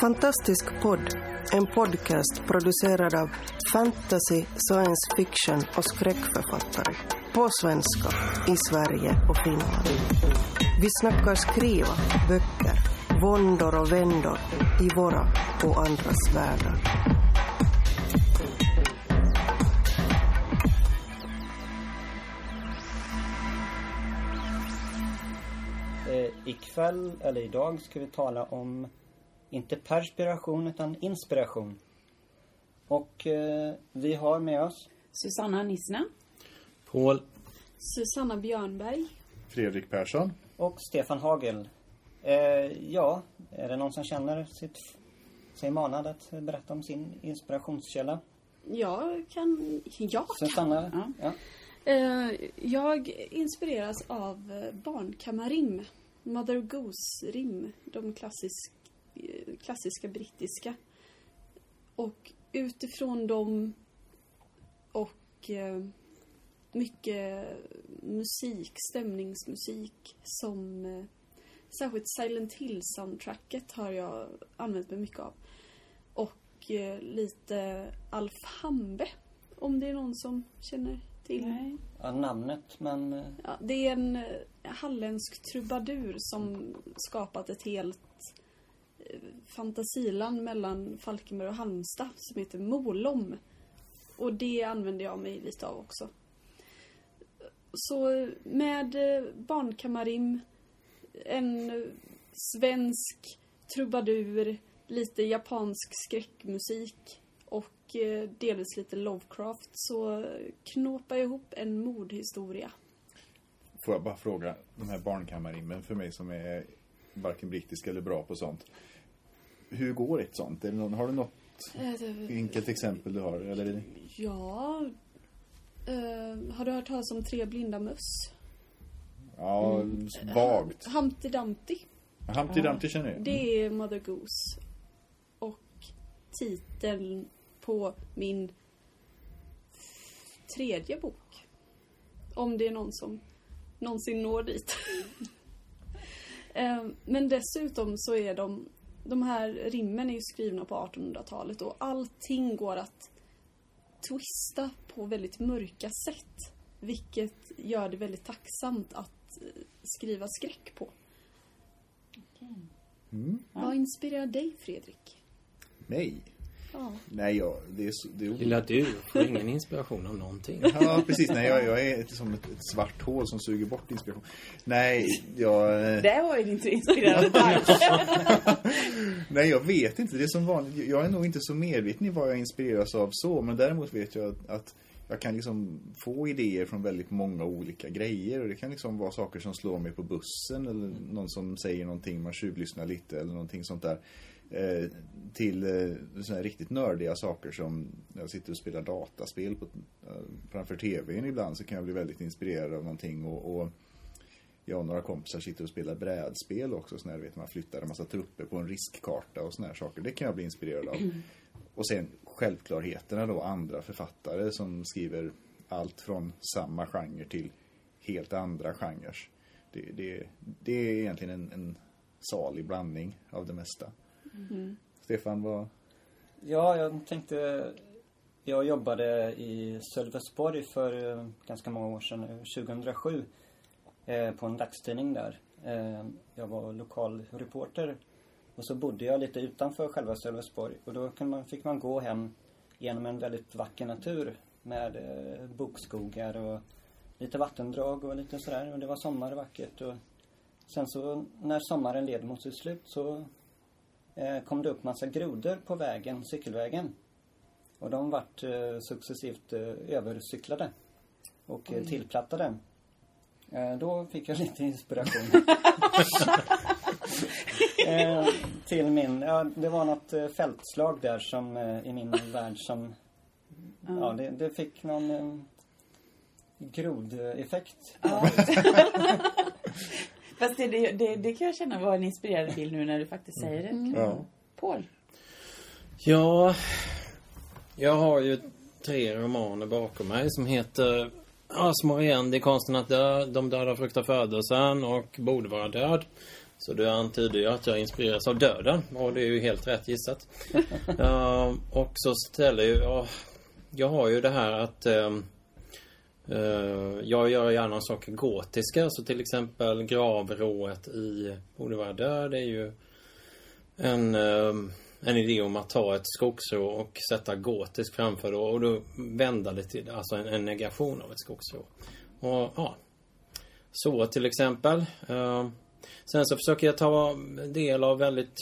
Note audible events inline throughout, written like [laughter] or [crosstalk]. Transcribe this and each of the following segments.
Fantastisk podd, en podcast producerad av fantasy, science fiction och skräckförfattare. På svenska, i Sverige och Finland. Vi snackar skriva, böcker, våndor och vändor i våra och andras världar. Eh, ikväll, eller idag, ska vi tala om inte perspiration utan inspiration. Och eh, vi har med oss Susanna Nissna. Paul. Susanna Björnberg. Fredrik Persson. och Stefan Hagel. Eh, ja, är det någon som känner sitt, sig manad att berätta om sin inspirationskälla? Jag kan... Jag kan. Susanna? Ja. Ja. Eh, jag inspireras av barnkammarrim. Mother Goose-rim. De klassisk, klassiska brittiska. Och utifrån dem och eh, mycket musik, stämningsmusik som eh, särskilt Silent Hill-soundtracket har jag använt mig mycket av. Och eh, lite Alf Hambe, om det är någon som känner till. Nej. ja, namnet, men... Ja, det är en halländsk trubadur som skapat ett helt eh, fantasiland mellan Falkenberg och Halmstad som heter Molom. Och det använder jag mig lite av också. Så med eh, barnkammarim, en svensk trubadur, lite japansk skräckmusik och eh, delvis lite Lovecraft så knåpar jag ihop en mordhistoria. Får jag bara fråga, de här barnkammarrimmen för mig som är varken brittisk eller bra på sånt. Hur går ett sånt? Någon, har du något Eh, enkelt exempel du har? Eller. Ja. Eh, har du hört talas om Tre blinda möss? Ja, vagt. Humpty Dumpty. Humpty Dumpty känner jag. Det är Mother Goose. Och titeln på min tredje bok. Om det är någon som någonsin når dit. [laughs] Eh, Men dessutom så är de, de här rimmen är ju skrivna på 1800-talet och allting går att twista på väldigt mörka sätt. Vilket gör det väldigt tacksamt att eh, skriva skräck på. Mm. Vad inspirerar dig, Fredrik? Nej. Ja. Nej, jag, det är så... Det är Lilla du får ingen inspiration av någonting. [laughs] Ja, precis. Nej, jag, jag är som ett, ett svart hål som suger bort inspiration. Nej, jag... eh, Det var ju inte inspirerande. [laughs] [laughs] Nej, jag vet inte. Det är som vanligt. Jag är nog inte så medveten i vad jag inspireras av så. Men däremot vet jag att, att jag kan liksom få idéer från väldigt många olika grejer. Och det kan liksom vara saker som slår mig på bussen. Eller någon som säger någonting, man tjuvlyssnar lite eller någonting sånt där. Eh, till eh, såna här riktigt nördiga saker som när jag sitter och spelar dataspel på, eh, framför tvn ibland så kan jag bli väldigt inspirerad av någonting. och, och jag och några kompisar sitter och spelar brädspel också. Så när vet, man flyttar en massa trupper på en riskkarta och här saker. Det kan jag bli inspirerad av. Och sen självklarheterna då, andra författare som skriver allt från samma genre till helt andra genrer. Det, det, det är egentligen en, en salig blandning av det mesta. Stefan, vad... Ja, jag tänkte... Jag jobbade i Sölvesborg för eh, ganska många år sedan, nu, 2007. Eh, på en dagstidning där. Eh, jag var lokal reporter. Och så bodde jag lite utanför själva Sölvesborg. Och då man, fick man gå hem genom en väldigt vacker natur. Med eh, bokskogar och lite vattendrag och lite sådär. Och det var sommar och vackert. Och sen så när sommaren led mot sitt slut så eh, kom det upp massa grodor på vägen, cykelvägen. Och de vart eh, successivt eh, övercyklade och eh, tillplattade. Eh, då fick jag lite inspiration. [laughs] eh, till min, ja det var något eh, fältslag där som eh, i min värld som, ja det, det fick någon grodeffekt. Ja. [laughs] Fast det, det, det, kan jag känna var en inspirerande bild nu när du faktiskt säger det. Ja. Paul. Ja, jag har ju tre romaner bakom mig som heter Små igen, det är konsten att dö, De döda fruktar födelsen och Borde vara död. Så det antyder ju att jag inspireras av döden och det är ju helt rätt gissat. uh, [laughs] och så ställer ju jag... Jag har ju det här att uh, uh, jag gör gärna saker gotiska. Så till exempel gravrået i Borde vara död är ju en, en idé om att ta ett skogsrå och sätta gotisk framför det och då vända det till alltså en, en negation av ett skogsrå. Och ja, så till exempel. Eh, sen så försöker jag ta del av väldigt...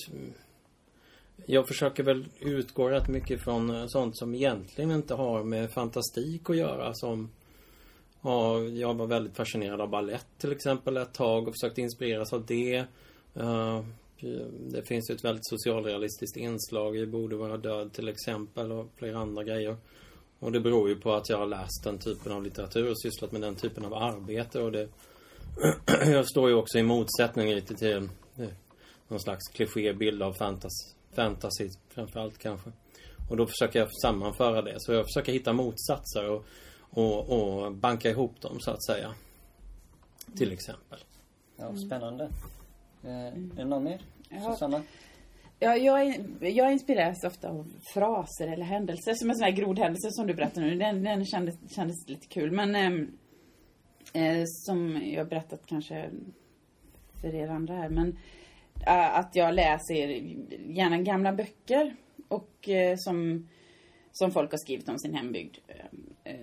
Jag försöker väl utgå rätt mycket från eh, sånt som egentligen inte har med fantastik att göra. Som... Ja, jag var väldigt fascinerad av ballett till exempel ett tag och försökte inspireras av det. Uh, det finns ju ett väldigt socialrealistiskt inslag i Borde vara död till exempel och flera andra grejer. Och det beror ju på att jag har läst den typen av litteratur och sysslat med den typen av arbete och det [clears throat] jag står ju också i motsättning lite till eh, någon slags klichébild av fantas fantasy framförallt kanske. Och då försöker jag sammanföra det. Så jag försöker hitta motsatser och, och, och banka ihop dem så att säga. Till exempel. Ja, spännande. Eh, är det någon mer? Ja. Susanna? Ja, jag, jag inspireras ofta av fraser eller händelser. Som en sån här grodhändelse som du berättade nu. Den, den kändes, kändes lite kul. Men ehm, eh, som jag berättat kanske för er andra här. Men eh, att jag läser gärna gamla böcker och eh, som, som folk har skrivit om sin hembygd. Eh,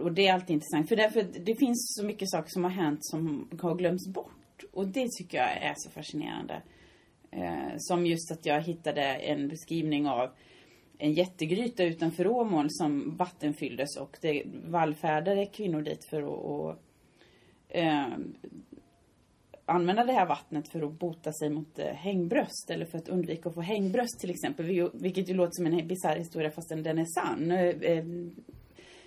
och det är alltid intressant. För därför, det finns så mycket saker som har hänt som har glömts bort. Och det tycker jag är så fascinerande. Eh, som just att jag hittade en beskrivning av en jättegryta utanför Åmål som vattenfylldes och det vallfärdade kvinnor dit för att och, eh, använda det här vattnet för att bota sig mot eh, hängbröst eller för att undvika att få hängbröst till exempel. Vilket ju låter som en bisarr historia fastän den är sann. Eh, eh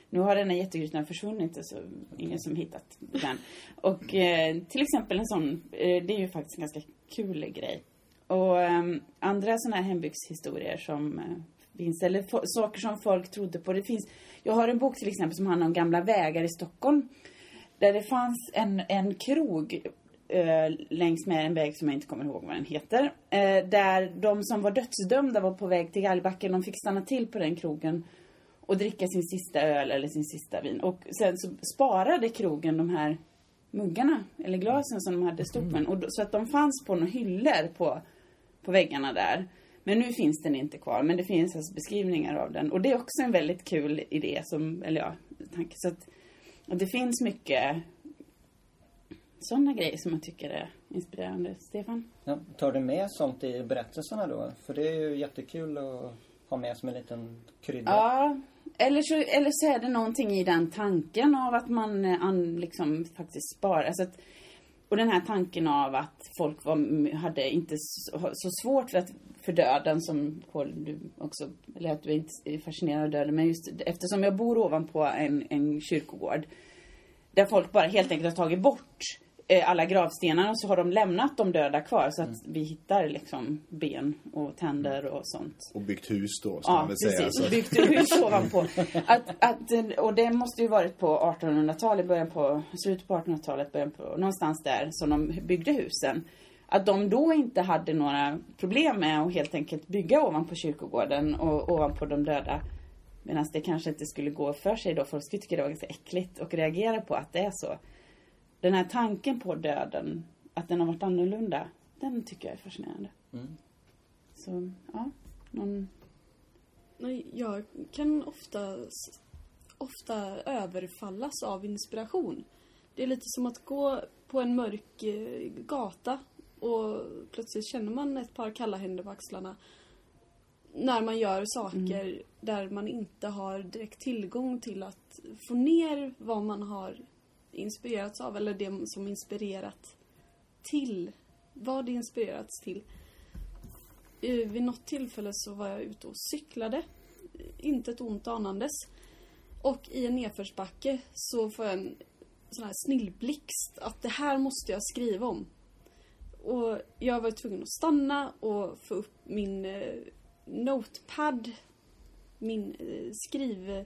nu har den jättegrytan försvunnit, så ingen som hittat den. Och eh, till exempel en sån, eh, det är ju faktiskt en ganska kul grej. Och eh, andra sådana här hembygdshistorier som eh, finns, eller saker som folk trodde på. Det finns, jag har en bok till exempel som handlar om gamla vägar i Stockholm. Där det fanns en, en krog eh, längs med en väg som jag inte kommer ihåg vad den heter. Eh, där de som var dödsdömda var på väg till Galgbacken. De fick stanna till på den krogen och dricka sin sista öl eller sin sista vin. Och sen så sparade krogen de här muggarna eller glasen som de hade stått med. Och då, så att de fanns på några hyllor på, på väggarna där. Men nu finns den inte kvar, men det finns alltså beskrivningar av den. Och det är också en väldigt kul idé, som, eller ja, tanke. Så att, att det finns mycket sådana grejer som jag tycker är inspirerande. Stefan? Ja, tar du med sånt i berättelserna då? För det är ju jättekul att ha med som en liten krydda. Ja, eller så, eller så är det någonting i den tanken av att man eh, an, liksom faktiskt sparar. Alltså att, och den här tanken av att folk var, hade inte så, så svårt för, att, för döden som Paul, du också, eller att du är fascinerad av döden. Men just eftersom jag bor ovanpå en, en kyrkogård. Där folk bara helt enkelt har tagit bort alla gravstenarna så har de lämnat de döda kvar så att mm. vi hittar liksom ben och tänder och sånt. Och byggt hus då, ska ja, man väl säga. Precis, och byggt hus ovanpå. Att, att, och det måste ju varit på 1800-talet, början på, slutet på 1800-talet, början på, någonstans där som de byggde husen. Att de då inte hade några problem med att helt enkelt bygga ovanpå kyrkogården och ovanpå de döda. Medan det kanske inte skulle gå för sig då. Folk skulle tycka det var ganska äckligt och reagera på att det är så den här tanken på döden, att den har varit annorlunda, den tycker jag är fascinerande. Mm. Så, ja, någon... Jag kan ofta, ofta överfallas av inspiration. Det är lite som att gå på en mörk eh, gata och plötsligt känner man ett par kalla händer på axlarna. När man gör saker mm. där man inte har direkt tillgång till att få ner vad man har inspirerats av eller det som inspirerat till. Vad det inspirerats till. Vid något tillfälle så var jag ute och cyklade. Inte ett ont anandes. Och i en nedförsbacke så får jag en sån här snillblixt att det här måste jag skriva om. Och jag var tvungen att stanna och få upp min eh, notepad. Min eh, skriv...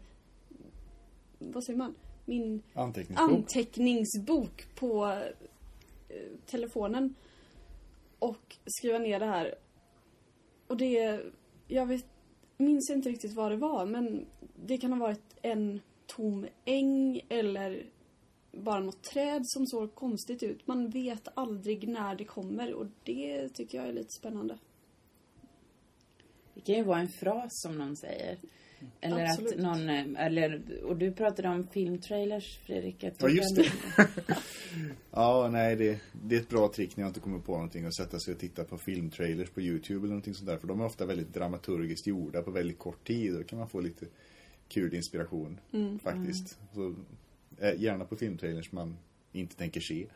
Vad säger man? Min anteckningsbok, anteckningsbok på eh, telefonen. och skriva ner det här. Och det, jag vet, minns inte riktigt vad det var men det kan ha varit en tom äng eller bara något träd som såg konstigt ut. Man vet aldrig när det kommer och det tycker jag är lite spännande. Det kan ju vara en fras som någon säger. Eller Absolut. att någon, eh, eller, och du pratade om filmtrailers Fredrik. att Ja, just det. [laughs] Ja, nej, det, det är ett bra trick när jag inte kommer på någonting att sätta sig och titta på filmtrailers på YouTube eller någonting sånt där. För de är ofta väldigt dramaturgiskt gjorda på väldigt kort tid. Då kan man få lite kul inspiration faktiskt. Så, eh, gärna på filmtrailers man inte tänker se.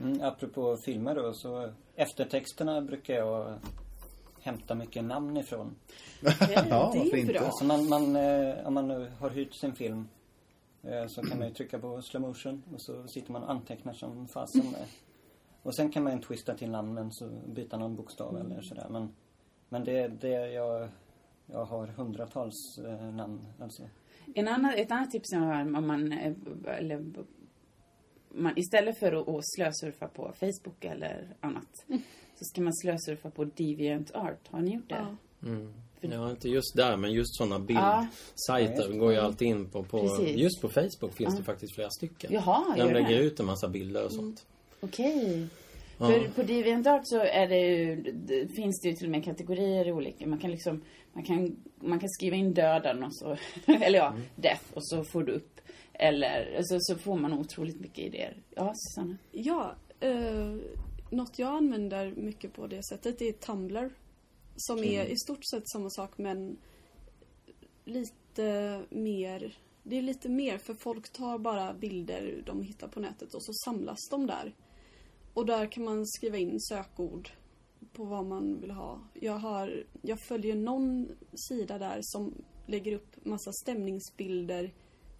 Mm, apropå filmer då, så eftertexterna brukar jag hämta mycket namn ifrån. Ja, det är varför inte? bra. Så man, man, eh, om man nu har hyrt sin film eh, så kan man ju trycka på slow motion och så sitter man och antecknar som fasen med. Och sen kan man ju twista till namnen så byta någon bokstav eller sådär. Men, men det, det jag, jag har hundratals eh, namn alltså. En annan, ett annat tips jag har om man, eller, man istället för att, att slösurfa på Facebook eller annat så ska man slösurfa på DeviantArt. Har ni gjort det? Ja. Mm. Ja, inte just där, men just sådana Ja. bildsajter går ju alltid in på. på Precis. just på Facebook finns det faktiskt flera stycken. Jaha, de lägger ut en massa bilder och sånt. Okej. Ja. För på DeviantArt så är det ju, det finns det ju till och med kategorier i olika. Man kan liksom, man kan, man kan skriva in döden och så, [laughs] eller ja, death och så får du upp. Eller, så, så får man otroligt mycket idéer. Ja, Susanna? Ja, eh, något jag använder mycket på det sättet är Tumblr. Som är i stort sett samma sak men lite mer det är lite mer för folk tar bara bilder de hittar på nätet och så samlas de där. Och där kan man skriva in sökord på vad man vill ha. Jag, har, jag följer någon sida där som lägger upp massa stämningsbilder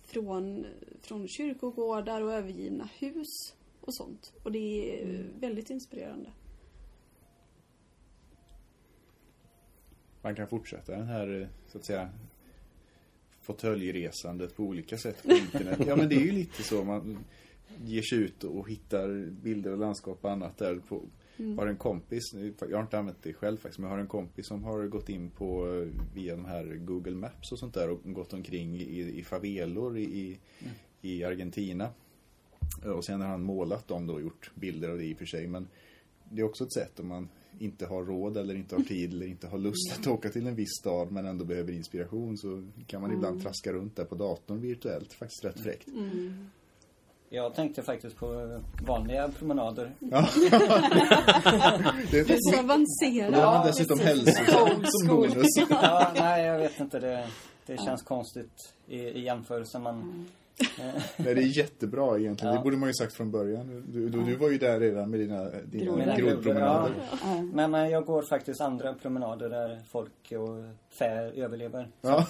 från, från kyrkogårdar och övergivna hus och sånt. Och det är väldigt inspirerande. Man kan fortsätta den här, eh, så att säga, fåtöljresandet på olika sätt på [laughs] internet. Ja, men det är ju lite så. Man ger sig ut och hittar bilder och landskap och annat där. På, Jag har en kompis, jag har inte använt det själv faktiskt, men jag har en kompis som har gått in på eh, via de här Google Maps och sånt där och gått omkring i, i favelor i, i, i Argentina. Och sen har han målat dem då och gjort bilder av det i och för sig. Men det är också ett sätt om man inte har råd eller inte har [laughs] tid eller inte har lust att åka till en viss stad men ändå behöver inspiration så kan man ibland traska runt där på datorn virtuellt. Faktiskt rätt fräckt. Jag tänkte faktiskt på vanliga promenader. Ja. [laughs] det är så avancerad. Ja, dessutom hälsosamt som bonus. [laughs] Ja, nej, jag vet inte. Det, det känns konstigt i, i jämförelse. Man, eh, [laughs] Nej, det är jättebra egentligen. Ja. Det borde man ju sagt från början. Du, du, du var ju där redan med dina, dina grodpromenader. Ja. Men, men jag går faktiskt andra promenader där folk och fä överlever. Ja.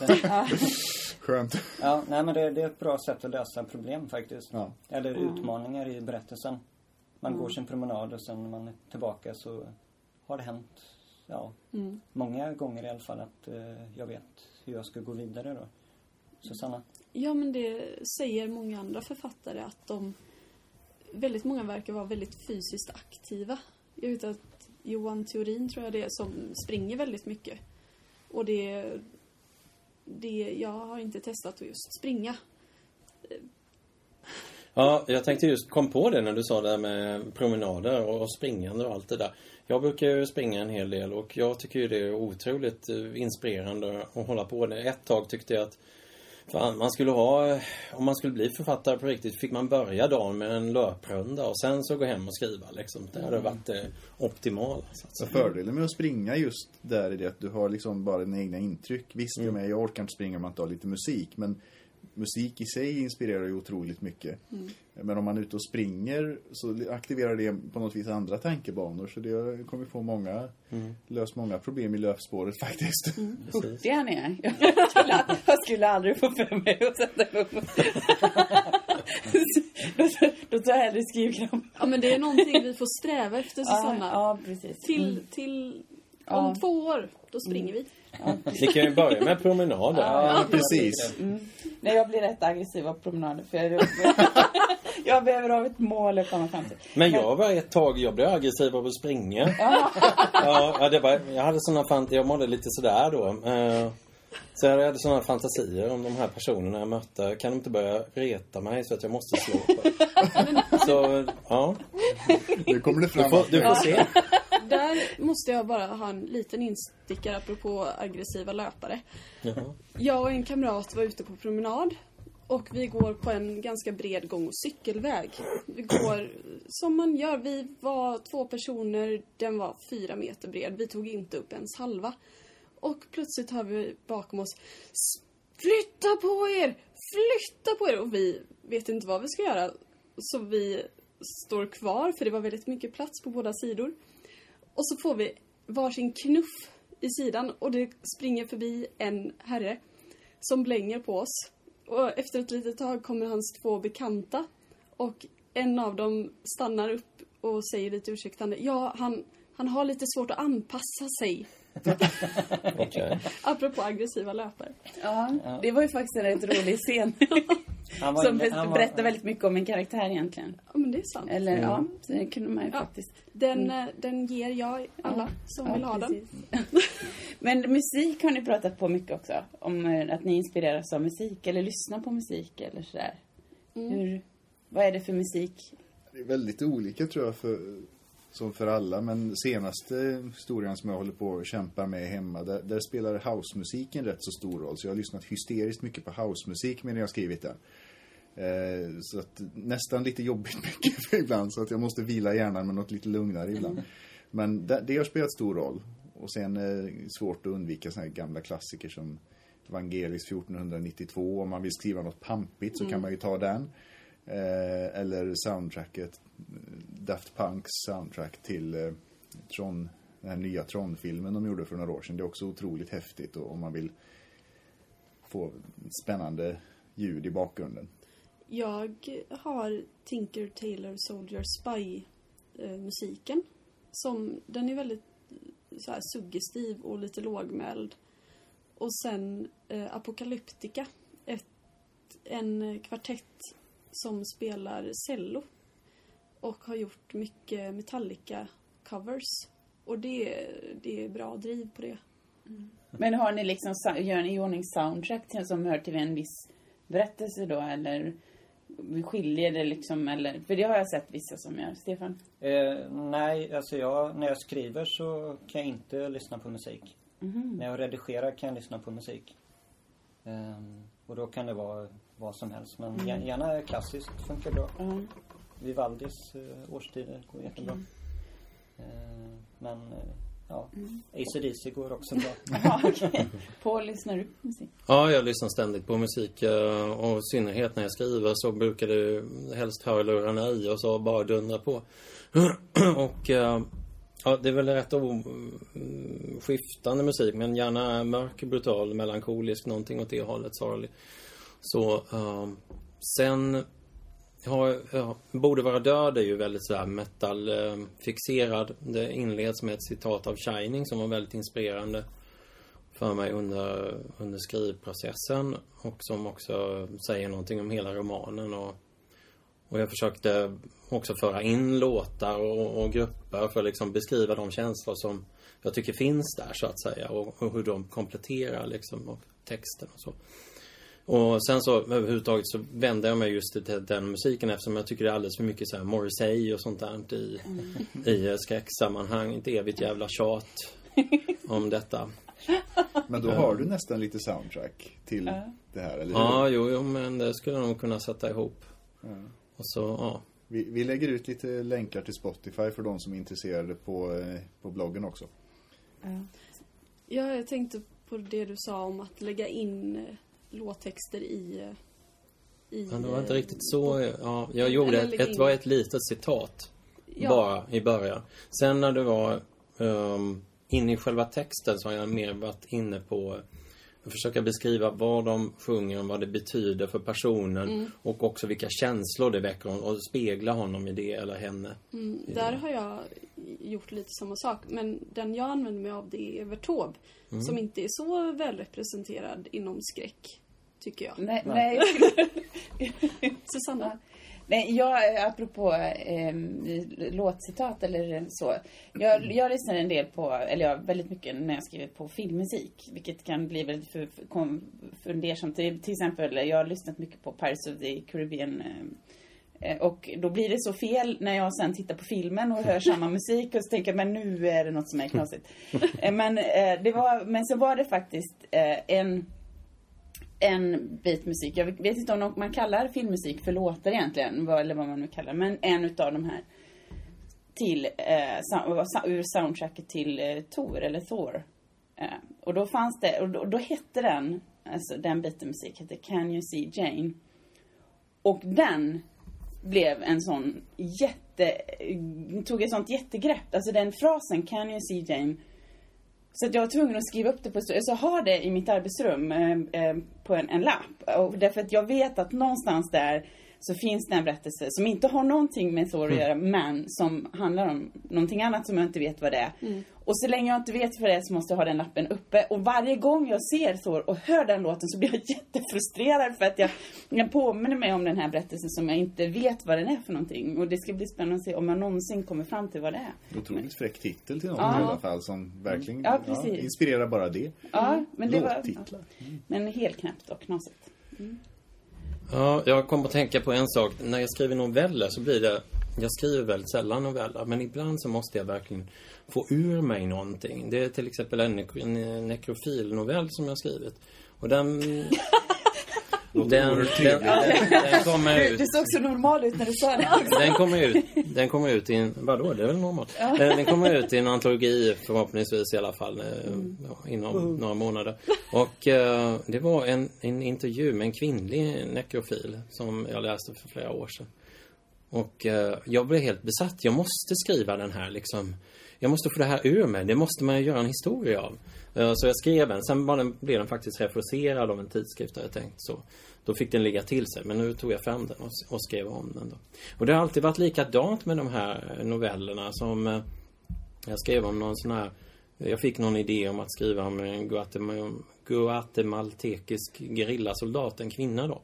Skönt. ja, nej men det, det är ett bra sätt att lösa problem faktiskt. Ja. Eller utmaningar i berättelsen. Man går sin promenad och sen när man är tillbaka så har det hänt, ja, Mm. många gånger i alla fall att eh, jag vet hur jag ska gå vidare då. Susanna? Ja, men det säger många andra författare att de... Väldigt många verkar vara väldigt fysiskt aktiva. Jag vet att Johan Theorin tror jag det är som springer väldigt mycket. Och det det jag har inte testat att just springa. Ja, jag tänkte just kom på det när du sa det där med promenader och, och springande och allt det där. Jag brukar ju springa en hel del och jag tycker ju det är otroligt eh, inspirerande att hålla på det. Ett tag tyckte jag att fan, man skulle ha, eh, om man skulle bli författare på riktigt fick man börja dagen med en löprunda och sen så gå hem och skriva liksom. Det hade varit eh, optimalt. Så fördelen med att springa just där är det att du har liksom bara dina egna intryck. Visst, jag, med, jag orkar inte springa om man inte har lite musik. Men musik i sig inspirerar ju otroligt mycket. Men om man är ute och springer så aktiverar det på något vis andra tankebanor. Så det kommer få många, löst många problem i löpspåret faktiskt. Hurtig han är. Jag skulle, jag skulle aldrig få för mig att sätta upp. [laughs] då, tar jag hellre skrivkram. Ja, men det är någonting vi får sträva efter, Susanna. Ja, ja, precis. Till, till Ja. om två år, då springer vi. [laughs] Vi kan ju börja med promenader. Ja, precis. Nej, jag blir rätt aggressiv av promenader. För jag, [laughs] Jag behöver ha ett mål att komma fram till. Men jag var ett tag, jag blev aggressiv av att springa. [laughs] ja, ja, det var, jag hade såna fant jag mådde lite sådär då. Eh, så jag hade såna fantasier om de här personerna jag mötte. Kan de inte börja reta mig så att jag måste slå på Så, ja. Nu kommer det Du fram. får, du får se. Där måste jag bara ha en liten instickare apropå aggressiva löpare. Jaha. Jag och en kamrat var ute på promenad och vi går på en ganska bred gång och cykelväg. Vi går som man gör. Vi var två personer, den var fyra meter bred. Vi tog inte upp ens halva. Och plötsligt hör vi bakom oss "S- Flytta på er! Flytta på er! Och vi vet inte vad vi ska göra. Så vi står kvar, för det var väldigt mycket plats på båda sidor. Och så får vi varsin knuff i sidan och det springer förbi en herre som blänger på oss. Och efter ett litet tag kommer hans två bekanta och en av dem stannar upp och säger lite ursäktande. Ja, han, han har lite svårt att anpassa sig. [laughs] Apropå aggressiva löpare. Ja, det var ju faktiskt en rätt rolig scen. [laughs] Han var Som inne- han var- berättar väldigt mycket om en karaktär egentligen. Ja, men det är sant. Eller ja, så det kunde man ju Ja. faktiskt. Den, eh, den ger jag alla som vill ha den. precis. [laughs] Men musik har ni pratat på mycket också. Om eh, att ni inspireras av musik eller lyssnar på musik eller sådär. Mm. Hur, vad är det för musik? Det är väldigt olika tror jag för, som för alla. Men senaste historien som jag håller på att kämpa med hemma. Där, där spelar housemusiken rätt så stor roll. Så jag har lyssnat hysteriskt mycket på housemusik medan jag har skrivit den. Eh, så att nästan lite jobbigt mycket för [laughs] ibland. Så att jag måste vila hjärnan med något lite lugnare ibland. Men det, det har spelat stor roll. Och sen eh, svårt att undvika såna här gamla klassiker som Vangelis 1492. Om man vill skriva något pampigt så kan man ju ta den. Eh, eller soundtracket, eh, Daft Punks soundtrack till eh, Tron, den här nya Tron-filmen de gjorde för några år sedan. Det är också otroligt häftigt och, om man vill få spännande ljud i bakgrunden. Jag har Tinker Taylor, Soldier Spy eh, musiken. Som, den är väldigt eh, så här, suggestiv och lite lågmäld. Och sen eh, Apocalyptica. Ett, en kvartett som spelar cello. Och har gjort mycket Metallica-covers. Och det, det är bra driv på det. Mm. Men har ni liksom, gör ni i ordning soundtrack som hör till en viss berättelse då eller skiljer det liksom eller, för det har jag sett vissa som gör. Stefan? Eh, nej, alltså jag, när jag skriver så kan jag inte lyssna på musik. Mhm. När jag redigerar kan jag lyssna på musik. Ehm, och då kan det vara vad som helst. Men Mm. gär- gärna klassiskt funkar bra. Ja. Vivaldis eh, årstider går jättebra. Eh, men eh, ja, Mm. AC/DC går också bra. [laughs] Okej. Paul, lyssnar du på musik? Ja, jag lyssnar ständigt på musik eh, och i synnerhet när jag skriver så brukar det helst hörlurarna i och så bara dundra på. [clears throat] och eh, ja, det är väl rätt mm, skiftande musik men gärna mörk, brutal, melankolisk, någonting åt det hållet, sorglig. Så eh, sen Ja, ja, Borde vara död är ju väldigt sådär metal-fixerad. Eh, Det inleds med ett citat av Shining som var väldigt inspirerande för mig under, under skrivprocessen och som också säger någonting om hela romanen och, och jag försökte också föra in låtar och, och grupper för att liksom beskriva de känslor som jag tycker finns där så att säga och, och hur de kompletterar liksom och texten och så. Och sen så överhuvudtaget så vänder jag mig just till den musiken eftersom jag tycker det är alldeles för mycket så här Morrissey och sånt där i, i eh, skräcksammanhang. Ett evigt jävla tjat [laughs] om detta. Men då har du nästan lite soundtrack till det här, eller hur? Ja, jo, jo, men det skulle jag nog kunna sätta ihop. Ja. Och så, ja. Vi, vi lägger ut lite länkar till Spotify för de som är intresserade på, eh, på bloggen också. Ja, jag tänkte på det du sa om att lägga in eh, låttexter i... eh, i Men det var inte eh, riktigt så. Ja, jag gjorde ett, ett, var ett litet citat. Ja. Bara i början. Sen när det var um, inne i själva texten så har jag mer varit inne på att försöka beskriva vad de sjunger om, vad det betyder för personen Mm. och också vilka känslor det väcker och spegla honom i det eller henne. Mm, där har jag gjort lite samma sak. Men den jag använder mig av det är Evert Taube. Mm. Som inte är så välrepresenterad inom skräck. Tycker jag. Nej, nej. jag [laughs] skulle- Susanna? Nej, jag, apropå eh, låtcitat eller så. Jag, jag lyssnar en del på, eller jag väldigt mycket när jag skriver på filmmusik. Vilket kan bli väldigt för, för, fundersamt. Till, till exempel, jag har lyssnat mycket på Pirates of the Caribbean. Eh, eh, och då blir det så fel när jag sen tittar på filmen och hör samma [laughs] musik och så tänker jag, men nu är det något som är knasigt. Eh, men, eh, det var, men så var det faktiskt eh, en en bit musik. Jag vet inte om man kallar filmmusik för låtar egentligen, eller vad man nu kallar men en utav de här till, eh, ur soundtracket till eh, Thor, eller Thor. Eh, och då fanns det, och då, då hette den, alltså den biten musik hette Can You See Jane. Och den blev en sån jätte, tog ett sånt jättegrepp. Alltså den frasen Can You See Jane så att jag var tvungen att skriva upp det på så jag har det i mitt arbetsrum eh, eh, på en, en lapp. Och därför att jag vet att någonstans där så finns det en berättelse som inte har någonting med Thor att göra, men som handlar om någonting annat som jag inte vet vad det är. Och så länge jag inte vet vad det är så måste jag ha den lappen uppe. Och varje gång jag ser Thor och hör den låten så blir jag [laughs] jättefrustrerad för att jag, jag påminner mig om den här berättelsen som jag inte vet vad den är för någonting. Och det ska bli spännande att se om jag någonsin kommer fram till vad det är. Otroligt fräck titel till någon Ja. i alla fall som verkligen Ja, precis. inspirerar bara det. Ja, men det var... Låttitlar. Men helt knäppt och knasigt. Ja, jag kom att tänka på en sak. När jag skriver noveller så blir det... Jag skriver väldigt sällan noveller, men ibland så måste jag verkligen få ur mig någonting. Det är till exempel en, nek- en nekrofilnovell som jag har skrivit. Och den... [laughs] den, den, den, [laughs] den kommer ut... du såg så normal ut när du sa det. Den kommer ut, den kommer ut i en, vadå, det är väl normalt? Eh, Den kommer ut i en antologi förhoppningsvis i alla fall eh, inom några månader. Och eh, det var en, en intervju med en kvinnlig nekrofil som jag läste för flera år sedan. Och eh, jag blev helt besatt. Jag måste skriva den här liksom. Jag måste få det här ur mig. Det måste man ju göra en historia av. Eh, så jag skrev den. Sen den, blev den faktiskt refuserad av en tidskrift, hade jag tänkt. Så då fick den ligga till sig. Men nu tog jag fram den och, och skrev om den då. Och det har alltid varit likadant med de här eh, novellerna som eh, jag skrev om någon sån här jag fick någon idé om att skriva om en guatemal- guatemaltekisk gerillasoldat, en kvinna då.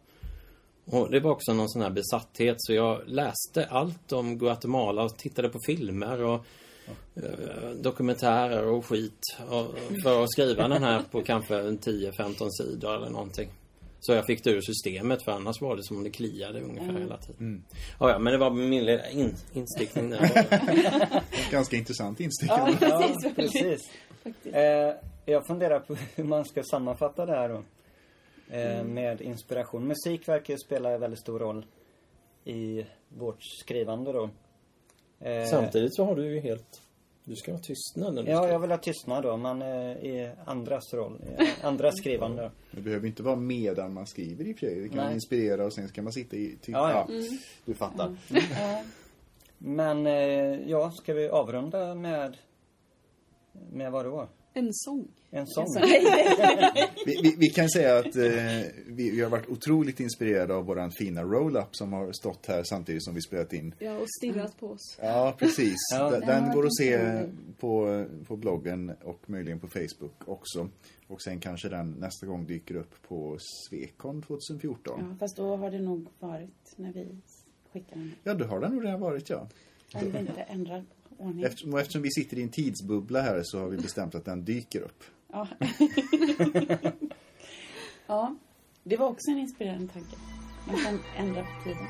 Och det var också någon sån här besatthet så jag läste allt om Guatemala och tittade på filmer och dokumentärer och skit och, för att skriva den här på kanske en 10-15 sidor eller någonting. Så jag fick det ur systemet för annars var det som om det kliade ungefär hela tiden. Ja, ja, men det var min lilla in, instickning där. [laughs] Ganska intressant instick. Ja, Ja, precis. väldigt. precis. Eh, jag funderar på hur man ska sammanfatta det här då. Eh, med inspiration. Musik verkar ju spela en väldigt stor roll i vårt skrivande då. Eh, Samtidigt så har du ju helt... Du ska vara tystnad när du Ja, skriver. jag vill ha tystnad då, men eh, i andras roll. I andras skrivande då. Det behöver inte vara medan man skriver i och för sig. Det kan Nej. inspirera och sen ska man sitta i... Ty- Ja, ja. Du fattar. Ja. Men, eh, ja, ska vi avrunda med... Med vad då? En sång. En sång? [laughs] Vi, vi, vi kan säga att eh, vi, vi har varit otroligt inspirerade av våran fina roll-up som har stått här samtidigt som vi spelat in. Ja, och stirrat på oss. Ja, precis. Ja. Den, den går att se på, på bloggen och möjligen på Facebook också. Och sen kanske den nästa gång dyker upp på Svekon 2014. Ja, fast då har det nog varit när vi skickar den. Ja, det har den nog redan varit, ja. Om vi inte ändrar ordning. Eftersom, eftersom vi sitter i en tidsbubbla här så har vi bestämt att den dyker upp. Ja. [laughs] ja, det var också en inspirerande tanke. Man kan ändra på tiden.